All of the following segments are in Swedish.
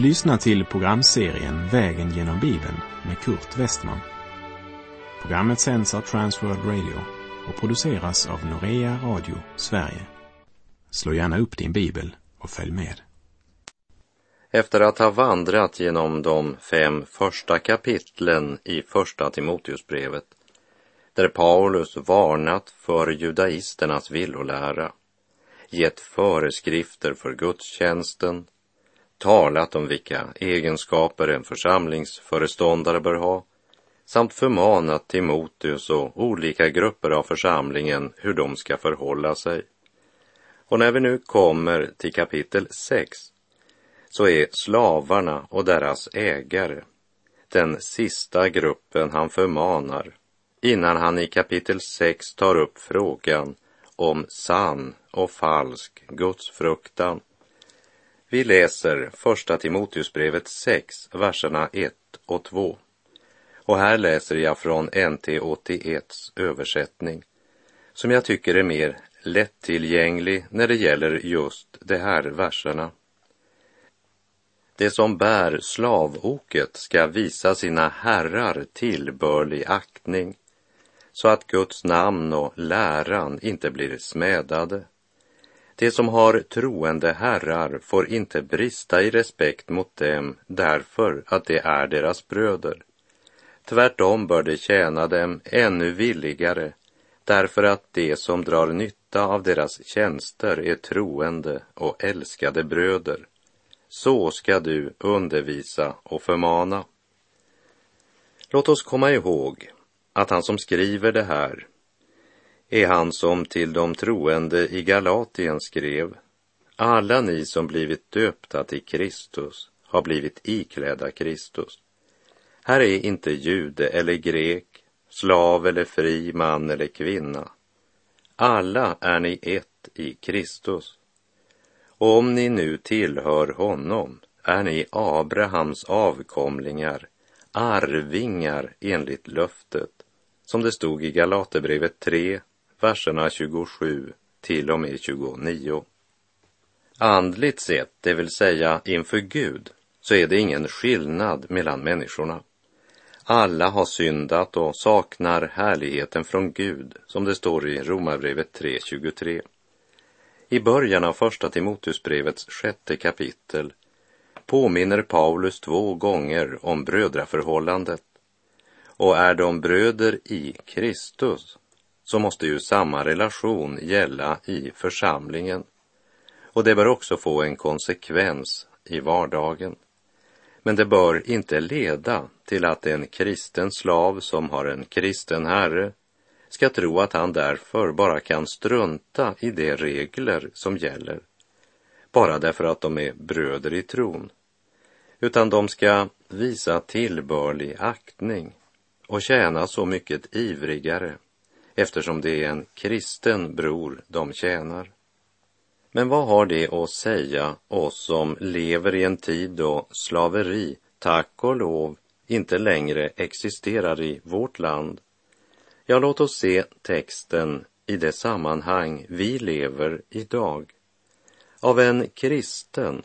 Du lyssnar till programserien Vägen genom Bibeln med Kurt Westman. Programmet sänds av Transworld Radio och produceras av Norea Radio Sverige. Slå gärna upp din bibel och följ med. Efter att ha vandrat genom de fem första kapitlen i Första Timoteusbrevet, där Paulus varnat för judaisternas villolära, gett föreskrifter för gudstjänsten, talat om vilka egenskaper en församlingsföreståndare bör ha, samt förmanat Timoteus och olika grupper av församlingen hur de ska förhålla sig. Och när vi nu kommer till kapitel 6 så är slavarna och deras ägare den sista gruppen han förmanar innan han i kapitel 6 tar upp frågan om sann och falsk gudsfruktan. Vi läser första Timoteusbrevet 6, verserna 1 och 2. Och här läser jag från NT 81 översättning, som jag tycker är mer lättillgänglig när det gäller just de här verserna. Det som bär slavoket ska visa sina herrar tillbörlig aktning, så att Guds namn och läran inte blir smädade. De som har troende herrar får inte brista i respekt mot dem därför att de är deras bröder. Tvärtom bör de tjäna dem ännu villigare därför att de som drar nytta av deras tjänster är troende och älskade bröder. Så ska du undervisa och förmana. Låt oss komma ihåg att han som skriver det här är han som till de troende i Galatien skrev alla ni som blivit döpta till Kristus har blivit iklädda Kristus. Här är inte jude eller grek, slav eller fri, man eller kvinna. Alla är ni ett i Kristus. Och om ni nu tillhör honom är ni Abrahams avkomlingar, arvingar enligt löftet, som det stod i Galaterbrevet 3, verserna 27 till och med 29. Andligt sett, det vill säga inför Gud, så är det ingen skillnad mellan människorna. Alla har syndat och saknar härligheten från Gud, som det står i Romarbrevet 3.23. I början av första Timoteusbrevets sjätte kapitel påminner Paulus två gånger om brödraförhållandet. Och är de bröder i Kristus så måste ju samma relation gälla i församlingen. Och det bör också få en konsekvens i vardagen. Men det bör inte leda till att en kristen slav som har en kristen herre ska tro att han därför bara kan strunta i de regler som gäller, bara därför att de är bröder i tron, utan de ska visa tillbörlig aktning och tjäna så mycket ivrigare eftersom det är en kristen bror de tjänar. Men vad har det att säga oss som lever i en tid då slaveri, tack och lov, inte längre existerar i vårt land? Ja, låt oss se texten i det sammanhang vi lever idag. Av en kristen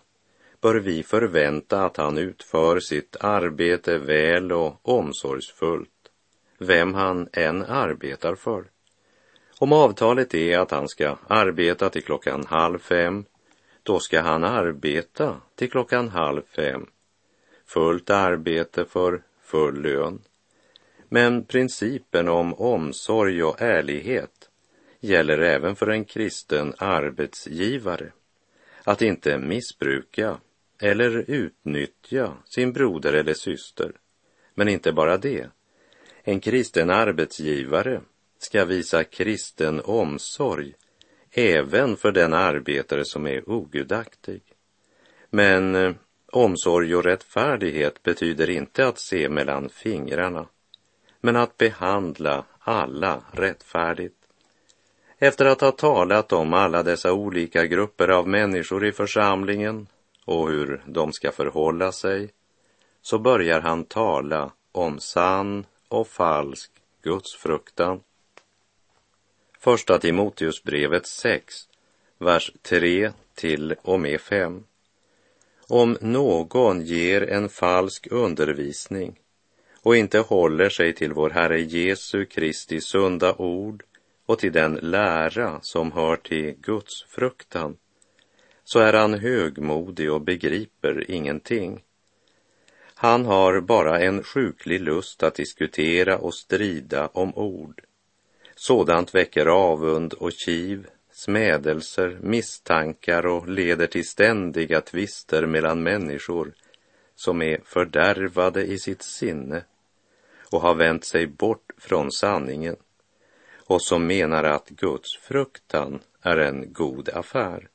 bör vi förvänta att han utför sitt arbete väl och omsorgsfullt vem han än arbetar för. Om avtalet är att han ska arbeta till klockan halv fem, då ska han arbeta till klockan halv fem. Fullt arbete för full lön. Men principen om omsorg och ärlighet gäller även för en kristen arbetsgivare. Att inte missbruka eller utnyttja sin broder eller syster. Men inte bara det. En kristen arbetsgivare ska visa kristen omsorg även för den arbetare som är ogudaktig. Men eh, omsorg och rättfärdighet betyder inte att se mellan fingrarna, men att behandla alla rättfärdigt. Efter att ha talat om alla dessa olika grupper av människor i församlingen och hur de ska förhålla sig, så börjar han tala om sann och falsk gudsfruktan. Första Timoteusbrevet 6, vers 3 till och med 5. Om någon ger en falsk undervisning och inte håller sig till vår Herre Jesu Kristi sunda ord och till den lära som hör till Guds fruktan, så är han högmodig och begriper ingenting. Han har bara en sjuklig lust att diskutera och strida om ord. Sådant väcker avund och kiv, smädelser, misstankar och leder till ständiga tvister mellan människor som är fördärvade i sitt sinne och har vänt sig bort från sanningen och som menar att Guds fruktan är en god affär.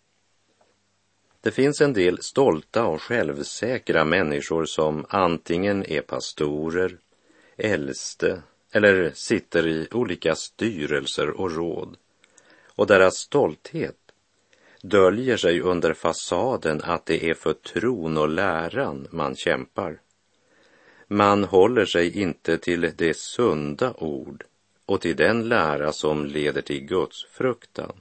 Det finns en del stolta och självsäkra människor som antingen är pastorer, äldste eller sitter i olika styrelser och råd. Och deras stolthet döljer sig under fasaden att det är för tron och läran man kämpar. Man håller sig inte till det sunda ord och till den lära som leder till Guds fruktan.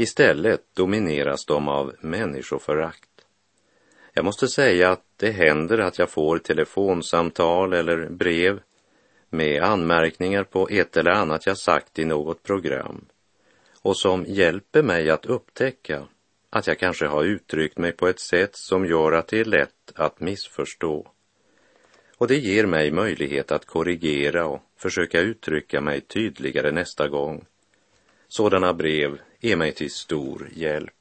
Istället domineras de av människoförakt. Jag måste säga att det händer att jag får telefonsamtal eller brev med anmärkningar på ett eller annat jag sagt i något program och som hjälper mig att upptäcka att jag kanske har uttryckt mig på ett sätt som gör att det är lätt att missförstå. Och det ger mig möjlighet att korrigera och försöka uttrycka mig tydligare nästa gång. Sådana brev är mig till stor hjälp.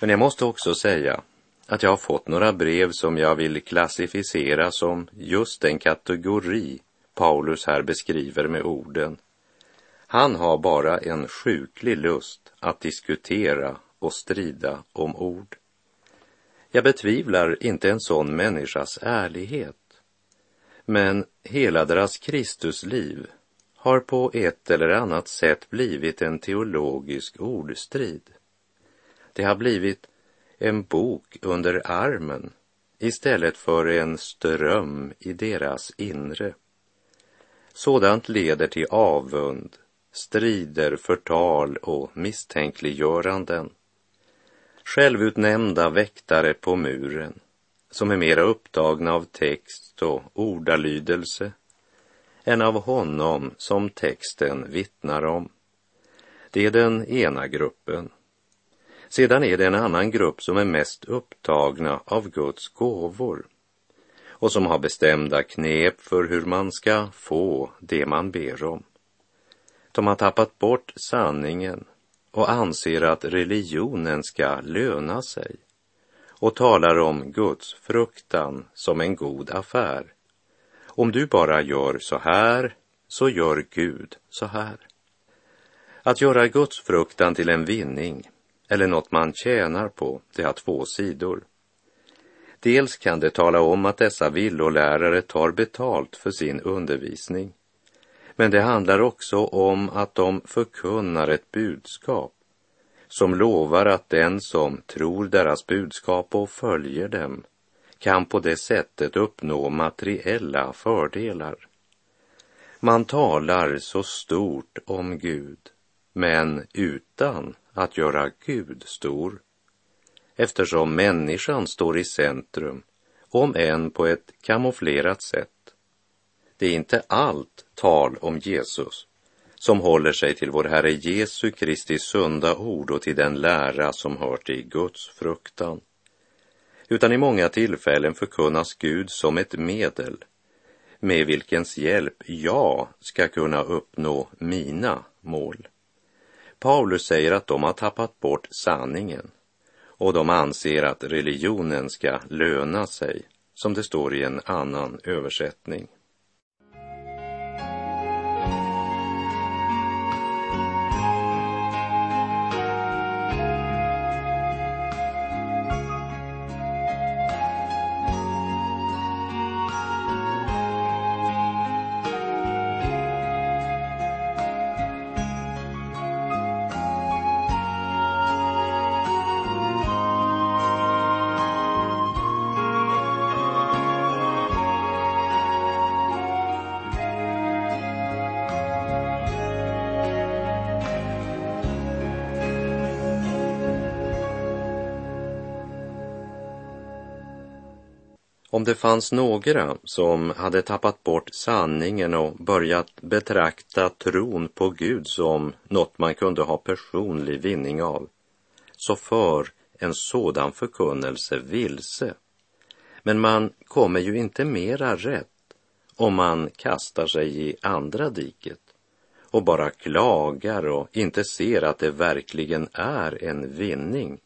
Men jag måste också säga att jag har fått några brev som jag vill klassificera som just den kategori Paulus här beskriver med orden. Han har bara en sjuklig lust att diskutera och strida om ord. Jag betvivlar inte en sån människas ärlighet. Men hela deras Kristusliv har på ett eller annat sätt blivit en teologisk ordstrid. Det har blivit en bok under armen istället för en ström i deras inre. Sådant leder till avund, strider, förtal och misstänkliggöranden. Självutnämnda väktare på muren som är mera upptagna av text och ordalydelse än av honom som texten vittnar om. Det är den ena gruppen. Sedan är det en annan grupp som är mest upptagna av Guds gåvor och som har bestämda knep för hur man ska få det man ber om. De har tappat bort sanningen och anser att religionen ska löna sig och talar om Guds fruktan som en god affär. Om du bara gör så här, så gör Gud så här. Att göra Guds fruktan till en vinning eller något man tjänar på, det har två sidor. Dels kan det tala om att dessa villolärare tar betalt för sin undervisning. Men det handlar också om att de förkunnar ett budskap som lovar att den som tror deras budskap och följer dem kan på det sättet uppnå materiella fördelar. Man talar så stort om Gud, men utan att göra Gud stor. Eftersom människan står i centrum, om än på ett kamouflerat sätt. Det är inte allt tal om Jesus som håller sig till vår Herre Jesu Kristi sunda ord och till den lära som hör till Guds fruktan. Utan i många tillfällen förkunnas Gud som ett medel med vilkens hjälp jag ska kunna uppnå mina mål. Paulus säger att de har tappat bort sanningen och de anser att religionen ska löna sig, som det står i en annan översättning. Om det fanns några som hade tappat bort sanningen och börjat betrakta tron på Gud som något man kunde ha personlig vinning av, så för en sådan förkunnelse vilse. Men man kommer ju inte mera rätt om man kastar sig i andra diket och bara klagar och inte ser att det verkligen är en vinning,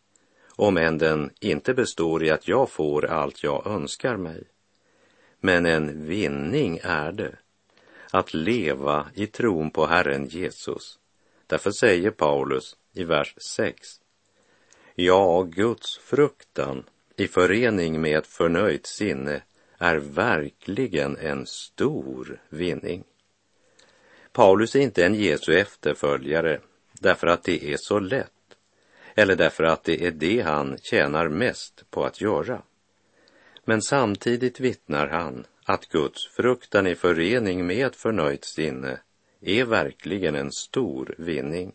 om än den inte består i att jag får allt jag önskar mig. Men en vinning är det, att leva i tron på Herren Jesus. Därför säger Paulus i vers 6. Ja, Guds fruktan i förening med ett förnöjt sinne är verkligen en stor vinning. Paulus är inte en Jesu efterföljare därför att det är så lätt eller därför att det är det han tjänar mest på att göra. Men samtidigt vittnar han att Guds fruktan i förening med ett förnöjt sinne är verkligen en stor vinning.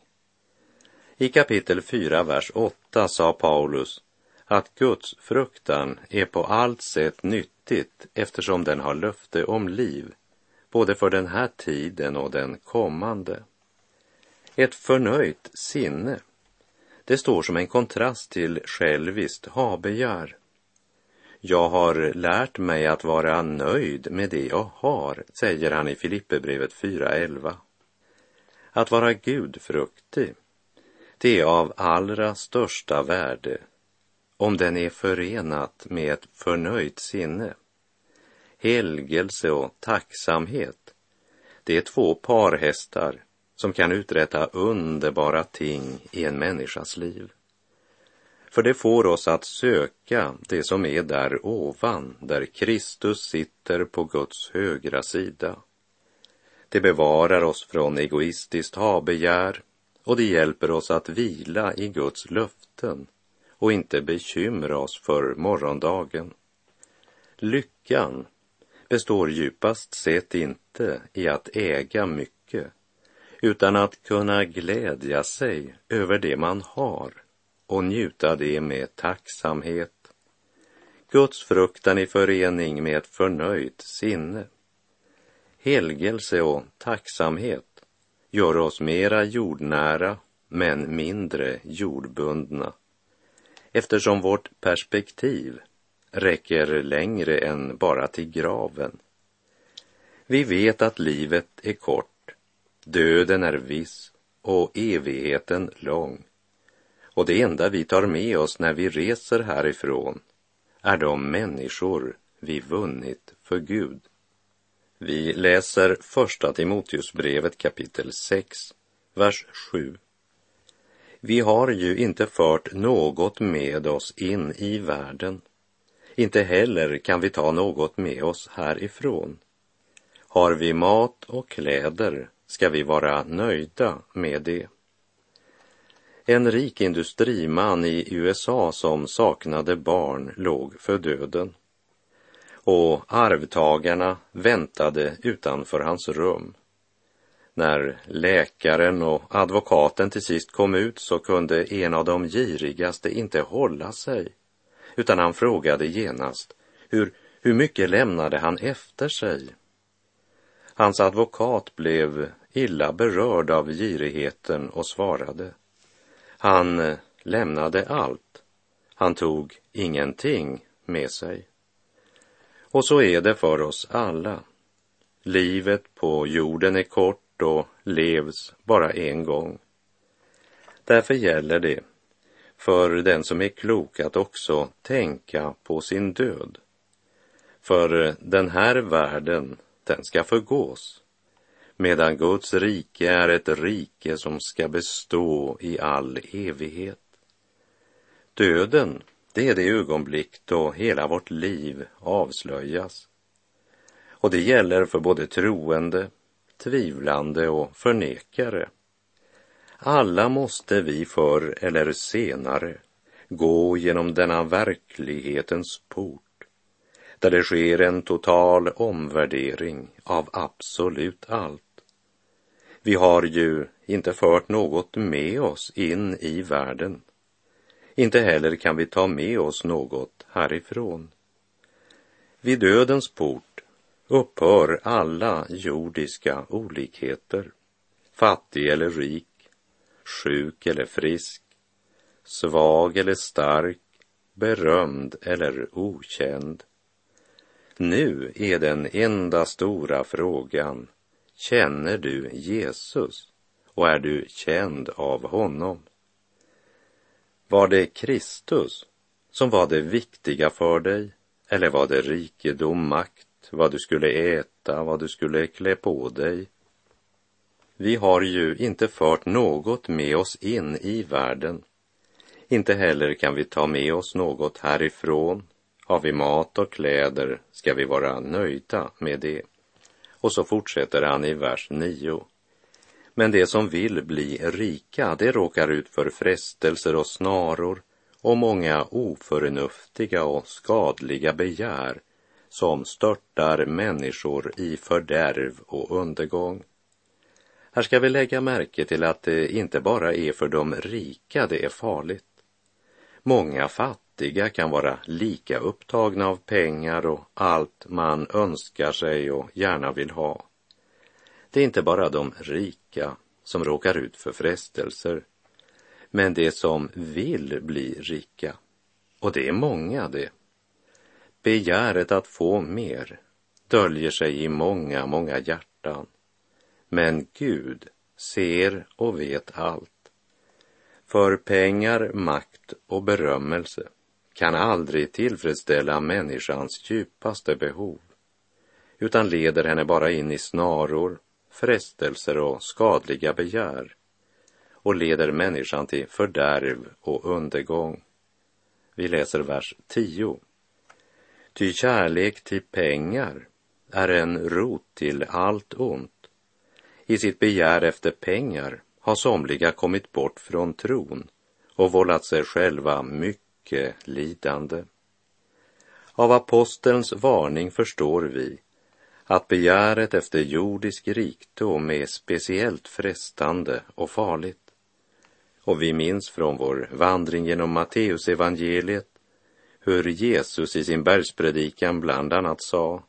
I kapitel 4, vers 8 sa Paulus att Guds fruktan är på allt sätt nyttigt eftersom den har löfte om liv, både för den här tiden och den kommande. Ett förnöjt sinne, det står som en kontrast till själviskt habegär. Jag har lärt mig att vara nöjd med det jag har, säger han i Filipperbrevet 4.11. Att vara gudfruktig, det är av allra största värde om den är förenat med ett förnöjt sinne. Helgelse och tacksamhet, det är två parhästar som kan uträtta underbara ting i en människas liv. För det får oss att söka det som är där ovan, där Kristus sitter på Guds högra sida. Det bevarar oss från egoistiskt habegär och det hjälper oss att vila i Guds löften och inte bekymra oss för morgondagen. Lyckan består djupast sett inte i att äga mycket, utan att kunna glädja sig över det man har och njuta det med tacksamhet. Guds fruktan i förening med ett förnöjt sinne. Helgelse och tacksamhet gör oss mera jordnära men mindre jordbundna eftersom vårt perspektiv räcker längre än bara till graven. Vi vet att livet är kort, döden är viss och evigheten lång. Och det enda vi tar med oss när vi reser härifrån är de människor vi vunnit för Gud. Vi läser första Timoteusbrevet kapitel 6, vers 7 vi har ju inte fört något med oss in i världen. Inte heller kan vi ta något med oss härifrån. Har vi mat och kläder ska vi vara nöjda med det. En rik industriman i USA som saknade barn låg för döden och arvtagarna väntade utanför hans rum. När läkaren och advokaten till sist kom ut så kunde en av de girigaste inte hålla sig, utan han frågade genast hur, hur mycket lämnade han efter sig? Hans advokat blev illa berörd av girigheten och svarade. Han eh, lämnade allt. Han tog ingenting med sig. Och så är det för oss alla. Livet på jorden är kort och levs bara en gång. Därför gäller det för den som är klok att också tänka på sin död. För eh, den här världen, den ska förgås, medan Guds rike är ett rike som ska bestå i all evighet. Döden, det är det ögonblick då hela vårt liv avslöjas. Och det gäller för både troende tvivlande och förnekare. Alla måste vi förr eller senare gå genom denna verklighetens port, där det sker en total omvärdering av absolut allt. Vi har ju inte fört något med oss in i världen. Inte heller kan vi ta med oss något härifrån. Vid dödens port upphör alla jordiska olikheter, fattig eller rik, sjuk eller frisk, svag eller stark, berömd eller okänd. Nu är den enda stora frågan, känner du Jesus och är du känd av honom? Var det Kristus som var det viktiga för dig eller var det rikedom, makt, vad du skulle äta, vad du skulle klä på dig? Vi har ju inte fört något med oss in i världen. Inte heller kan vi ta med oss något härifrån. Har vi mat och kläder ska vi vara nöjda med det. Och så fortsätter han i vers 9. Men de som vill bli rika, de råkar ut för frestelser och snaror och många oförnuftiga och skadliga begär som störtar människor i fördärv och undergång. Här ska vi lägga märke till att det inte bara är för de rika det är farligt. Många fattiga kan vara lika upptagna av pengar och allt man önskar sig och gärna vill ha. Det är inte bara de rika som råkar ut för frestelser, men det som vill bli rika. Och det är många det. Begäret att få mer döljer sig i många, många hjärtan. Men Gud ser och vet allt. För pengar, makt och berömmelse kan aldrig tillfredsställa människans djupaste behov, utan leder henne bara in i snaror, frestelser och skadliga begär och leder människan till fördärv och undergång. Vi läser vers 10. Ty kärlek till pengar är en rot till allt ont. I sitt begär efter pengar har somliga kommit bort från tron och vållat sig själva mycket mycket eh, lidande. Av apostelns varning förstår vi att begäret efter jordisk rikdom är speciellt frestande och farligt. Och vi minns från vår vandring genom Matteusevangeliet hur Jesus i sin bergspredikan bland annat sa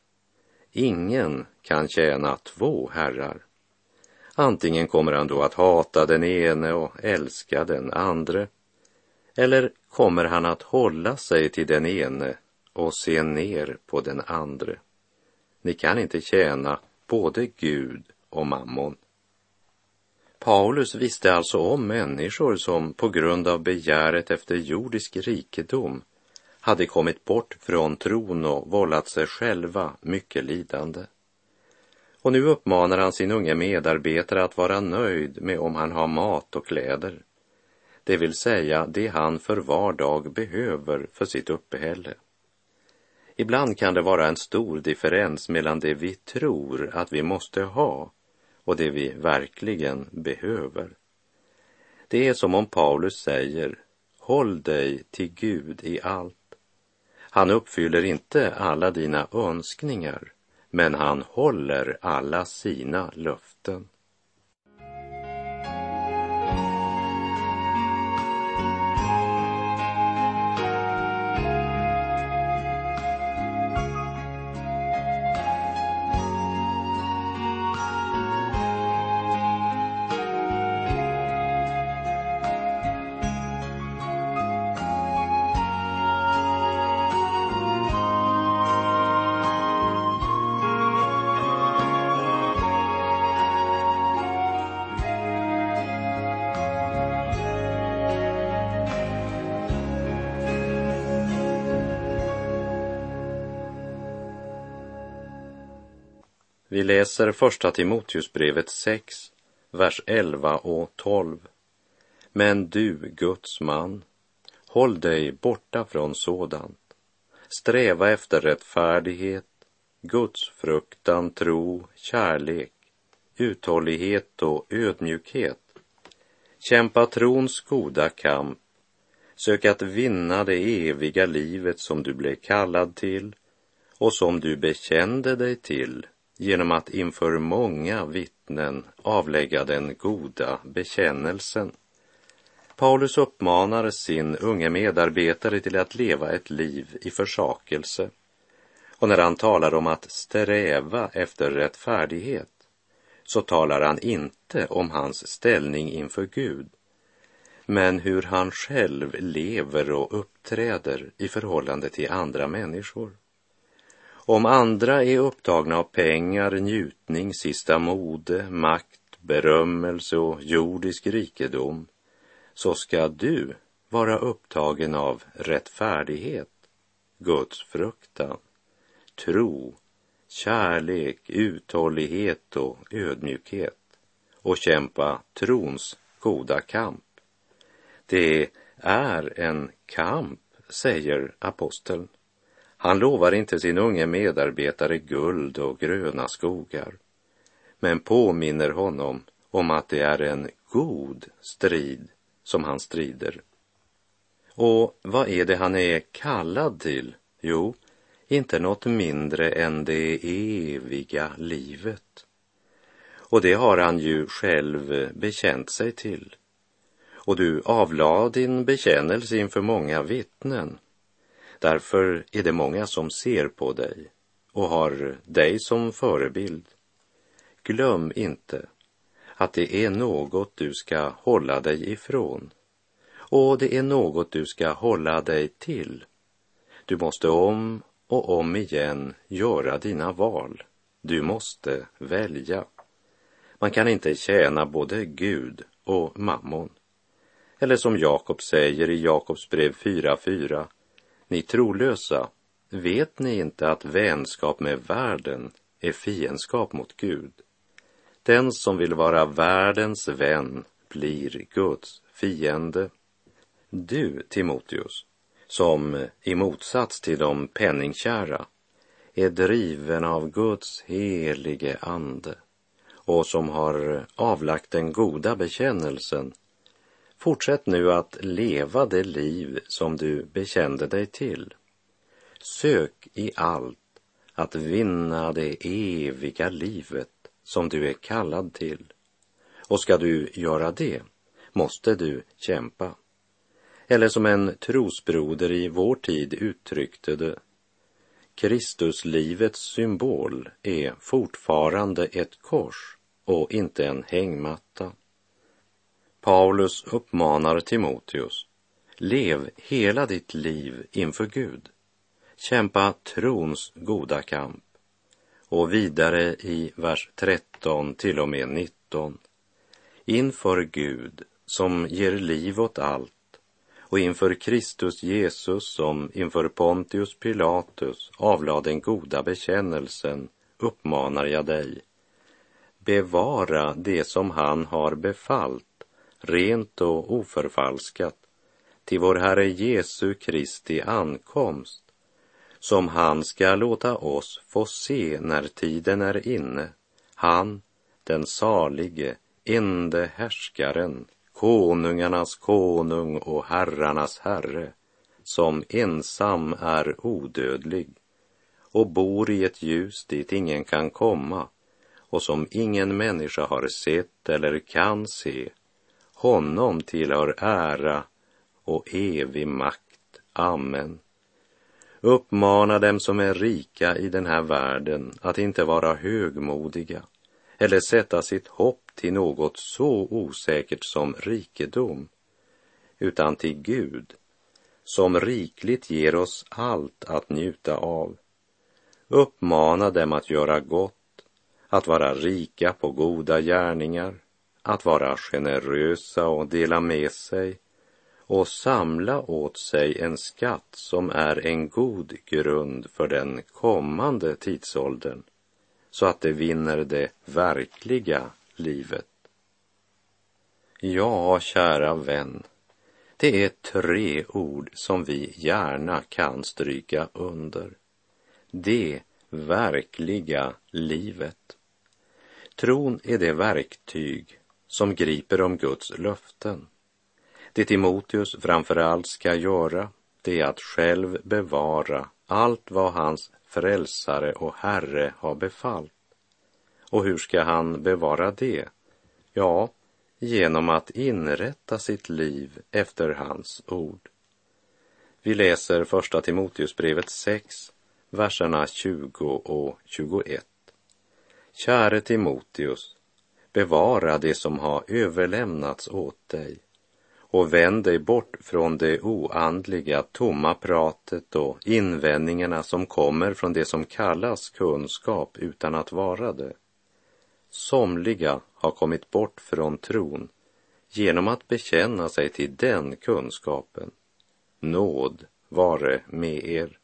Ingen kan tjäna två herrar. Antingen kommer han då att hata den ene och älska den andre eller kommer han att hålla sig till den ene och se ner på den andre. Ni kan inte tjäna både Gud och mammon. Paulus visste alltså om människor som på grund av begäret efter jordisk rikedom hade kommit bort från tron och vållat sig själva mycket lidande. Och nu uppmanar han sin unge medarbetare att vara nöjd med om han har mat och kläder, det vill säga det han för var dag behöver för sitt uppehälle. Ibland kan det vara en stor differens mellan det vi tror att vi måste ha och det vi verkligen behöver. Det är som om Paulus säger, håll dig till Gud i allt. Han uppfyller inte alla dina önskningar, men han håller alla sina löften. Vi läser första Timoteusbrevet 6, vers 11 och 12. Men du, Guds man, håll dig borta från sådant. Sträva efter rättfärdighet, Guds fruktan, tro, kärlek, uthållighet och ödmjukhet. Kämpa trons goda kamp. Sök att vinna det eviga livet som du blev kallad till och som du bekände dig till genom att inför många vittnen avlägga den goda bekännelsen. Paulus uppmanar sin unge medarbetare till att leva ett liv i försakelse. Och när han talar om att sträva efter rättfärdighet så talar han inte om hans ställning inför Gud, men hur han själv lever och uppträder i förhållande till andra människor. Om andra är upptagna av pengar, njutning, sista mode, makt, berömmelse och jordisk rikedom, så ska du vara upptagen av rättfärdighet, Guds fruktan, tro, kärlek, uthållighet och ödmjukhet och kämpa trons goda kamp. Det är en kamp, säger aposteln. Han lovar inte sin unge medarbetare guld och gröna skogar, men påminner honom om att det är en god strid som han strider. Och vad är det han är kallad till? Jo, inte något mindre än det eviga livet. Och det har han ju själv bekänt sig till. Och du avlade din bekännelse inför många vittnen. Därför är det många som ser på dig och har dig som förebild. Glöm inte att det är något du ska hålla dig ifrån och det är något du ska hålla dig till. Du måste om och om igen göra dina val. Du måste välja. Man kan inte tjäna både Gud och mammon. Eller som Jakob säger i Jakobs brev 4.4. Ni trolösa, vet ni inte att vänskap med världen är fiendskap mot Gud? Den som vill vara världens vän blir Guds fiende. Du, Timoteus, som i motsats till de penningkära är driven av Guds helige ande och som har avlagt den goda bekännelsen, fortsätt nu att leva det liv som du bekände dig till. Sök i allt att vinna det eviga livet som du är kallad till. Och ska du göra det måste du kämpa. Eller som en trosbroder i vår tid uttryckte det. Kristuslivets symbol är fortfarande ett kors och inte en hängmatta. Paulus uppmanar Timoteus, lev hela ditt liv inför Gud. Kämpa trons goda kamp. Och vidare i vers 13 till och med 19. Inför Gud som ger liv åt allt och inför Kristus Jesus som inför Pontius Pilatus avlade den goda bekännelsen uppmanar jag dig. Bevara det som han har befallt, rent och oförfalskat, till vår Herre Jesu Kristi ankomst, som han ska låta oss få se när tiden är inne, han, den salige, ende härskaren, konungarnas konung och herrarnas herre, som ensam är odödlig och bor i ett ljus dit ingen kan komma och som ingen människa har sett eller kan se. Honom tillhör ära och evig makt. Amen. Uppmana dem som är rika i den här världen att inte vara högmodiga eller sätta sitt hopp till något så osäkert som rikedom, utan till Gud, som rikligt ger oss allt att njuta av. Uppmana dem att göra gott, att vara rika på goda gärningar, att vara generösa och dela med sig och samla åt sig en skatt som är en god grund för den kommande tidsåldern, så att de vinner det verkliga livet. Ja, kära vän, det är tre ord som vi gärna kan stryka under. Det verkliga livet. Tron är det verktyg som griper om Guds löften. Det Timoteus framför allt ska göra, det är att själv bevara allt vad hans frälsare och Herre har befallt. Och hur ska han bevara det? Ja, genom att inrätta sitt liv efter hans ord. Vi läser första Timoteusbrevet 6, verserna 20 och 21. Käre Timoteus, bevara det som har överlämnats åt dig och vänd dig bort från det oandliga, tomma pratet och invändningarna som kommer från det som kallas kunskap utan att vara det. Somliga har kommit bort från tron genom att bekänna sig till den kunskapen. Nåd vare med er.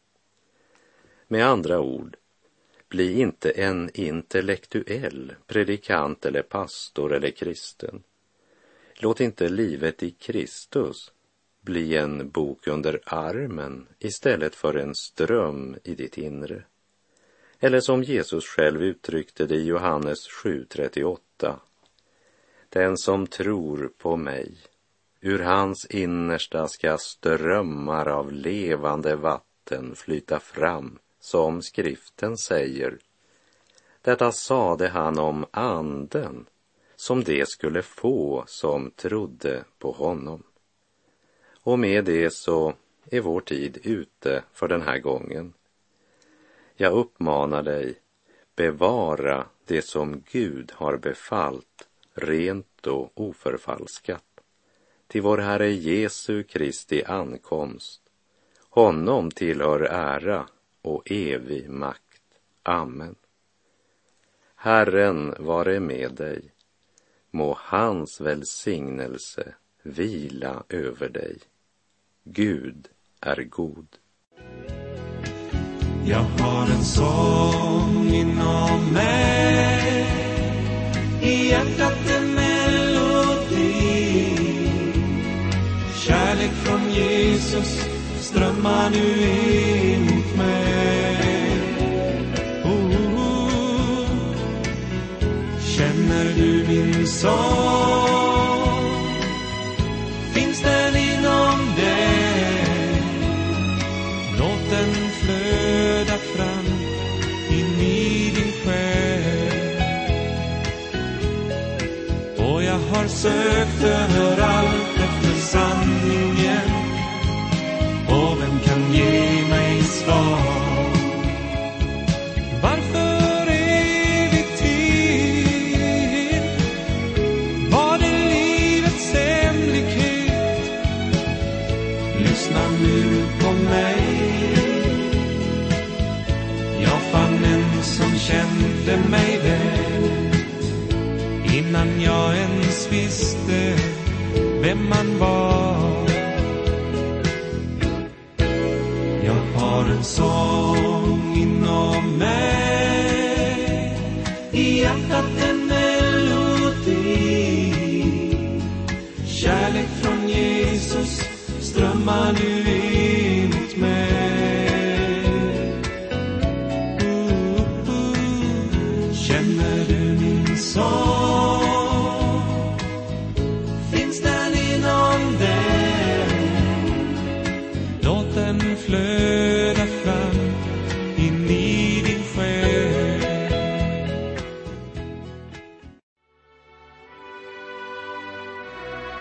Med andra ord, bli inte en intellektuell predikant eller pastor eller kristen. Låt inte livet i Kristus bli en bok under armen istället för en ström i ditt inre. Eller som Jesus själv uttryckte det i Johannes 7.38. Den som tror på mig, ur hans innersta ska strömmar av levande vatten flyta fram, som skriften säger. Detta sade han om anden som det skulle få som trodde på honom. Och med det så är vår tid ute för den här gången. Jag uppmanar dig, bevara det som Gud har befallt, rent och oförfalskat, till vår Herre Jesu Kristi ankomst. Honom tillhör ära och evig makt. Amen. Herren vare med dig. Må hans välsignelse vila över dig. Gud är god. Jag har en sång inom mig I hjärtat en melodi Kärlek från Jesus strömmar nu in Känner du min sång? Finns den inom dig? Låt den flöda fram in i din själ. Och jag har sökt överallt